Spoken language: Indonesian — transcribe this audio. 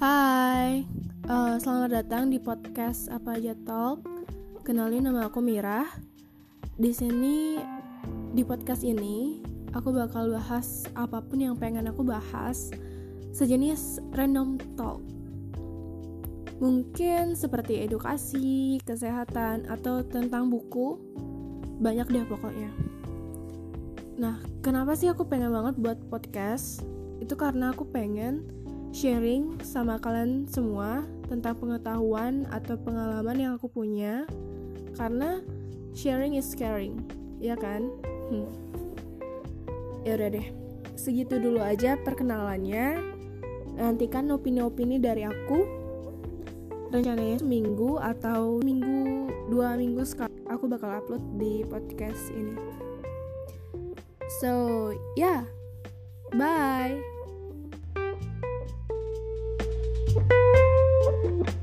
Uh, selamat datang di podcast apa aja talk. Kenalin nama aku Mirah. Di sini di podcast ini aku bakal bahas apa pun yang pengen aku bahas, sejenis random talk. Mungkin seperti edukasi, kesehatan, atau tentang buku. Banyak deh pokoknya. Nah, kenapa sih aku pengen banget buat podcast? Itu karena aku pengen sharing sama kalian semua tentang pengetahuan atau pengalaman yang aku punya karena sharing is caring ya kan? Hmm. ya udah deh segitu dulu aja perkenalannya. Nantikan opini-opini dari aku. Rencananya seminggu atau minggu dua minggu sekali aku bakal upload di podcast ini. So yeah bye Woo!